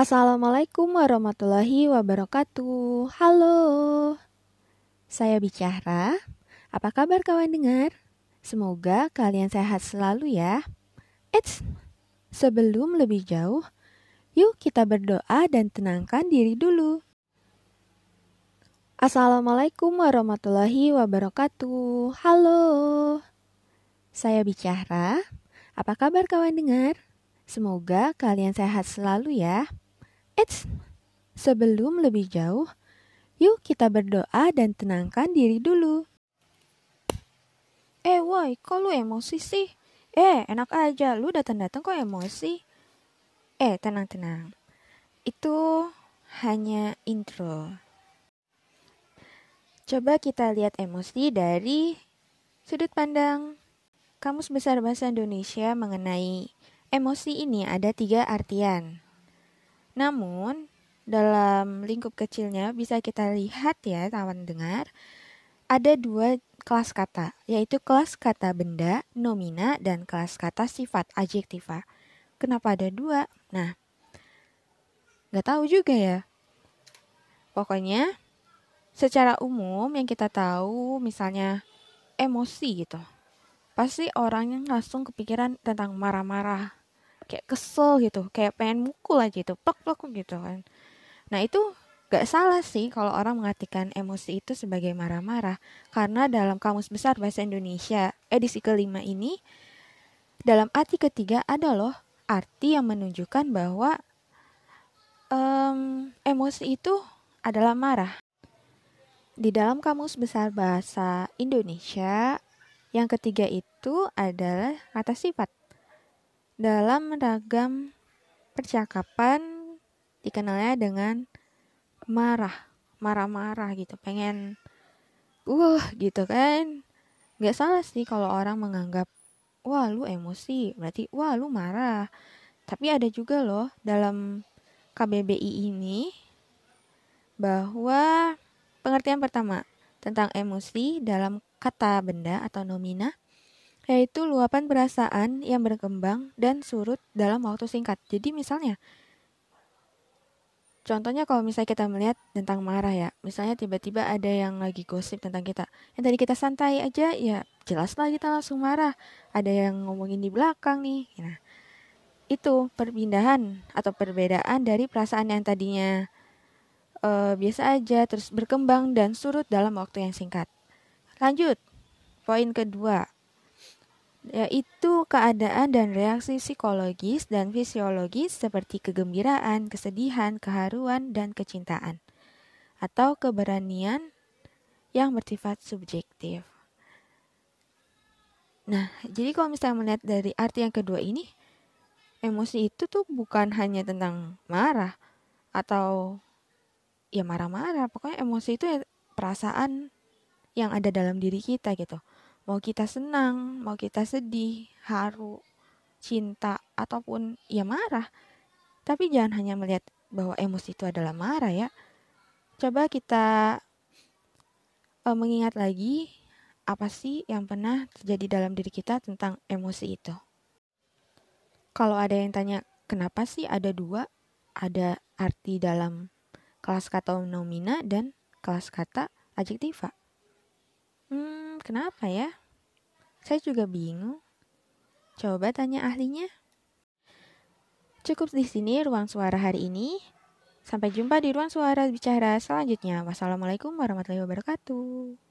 Assalamualaikum warahmatullahi wabarakatuh. Halo, saya bicara. Apa kabar kawan dengar? Semoga kalian sehat selalu ya. Eits, sebelum lebih jauh, yuk kita berdoa dan tenangkan diri dulu. Assalamualaikum warahmatullahi wabarakatuh. Halo, saya bicara. Apa kabar kawan dengar? Semoga kalian sehat selalu ya. Eits, sebelum lebih jauh, yuk kita berdoa dan tenangkan diri dulu. Eh woi, kok lu emosi sih? Eh, enak aja, lu datang-datang kok emosi? Eh, tenang-tenang. Itu hanya intro. Coba kita lihat emosi dari sudut pandang Kamus Besar Bahasa Indonesia mengenai emosi ini ada tiga artian. Namun, dalam lingkup kecilnya bisa kita lihat ya kawan dengar, ada dua kelas kata, yaitu kelas kata benda, nomina, dan kelas kata sifat, adjektiva. Kenapa ada dua? Nah, nggak tahu juga ya. Pokoknya, secara umum yang kita tahu misalnya emosi gitu. Pasti orang yang langsung kepikiran tentang marah-marah, kayak kesel gitu kayak pengen mukul aja itu plok plok gitu kan. Nah itu gak salah sih kalau orang mengartikan emosi itu sebagai marah-marah karena dalam kamus besar bahasa Indonesia edisi kelima ini dalam arti ketiga ada loh arti yang menunjukkan bahwa um, emosi itu adalah marah. Di dalam kamus besar bahasa Indonesia yang ketiga itu adalah kata sifat dalam ragam percakapan dikenalnya dengan marah, marah-marah gitu, pengen uh gitu kan. Gak salah sih kalau orang menganggap wah lu emosi, berarti wah lu marah. Tapi ada juga loh dalam KBBI ini bahwa pengertian pertama tentang emosi dalam kata benda atau nomina yaitu luapan perasaan yang berkembang dan surut dalam waktu singkat. Jadi misalnya, contohnya kalau misalnya kita melihat tentang marah ya, misalnya tiba-tiba ada yang lagi gosip tentang kita, yang tadi kita santai aja, ya jelaslah kita langsung marah. Ada yang ngomongin di belakang nih. Nah, itu perpindahan atau perbedaan dari perasaan yang tadinya uh, biasa aja, terus berkembang dan surut dalam waktu yang singkat. Lanjut, poin kedua, yaitu keadaan dan reaksi psikologis dan fisiologis seperti kegembiraan, kesedihan, keharuan, dan kecintaan, atau keberanian yang bersifat subjektif. Nah, jadi kalau misalnya melihat dari arti yang kedua ini, emosi itu tuh bukan hanya tentang marah atau ya marah-marah, pokoknya emosi itu ya perasaan yang ada dalam diri kita gitu mau kita senang, mau kita sedih, haru, cinta, ataupun ya marah. Tapi jangan hanya melihat bahwa emosi itu adalah marah ya. Coba kita uh, mengingat lagi apa sih yang pernah terjadi dalam diri kita tentang emosi itu. Kalau ada yang tanya, kenapa sih ada dua? Ada arti dalam kelas kata nomina dan kelas kata adjektiva. Hmm, kenapa ya? Saya juga bingung. Coba tanya ahlinya. Cukup di sini ruang suara hari ini. Sampai jumpa di ruang suara bicara selanjutnya. Wassalamualaikum warahmatullahi wabarakatuh.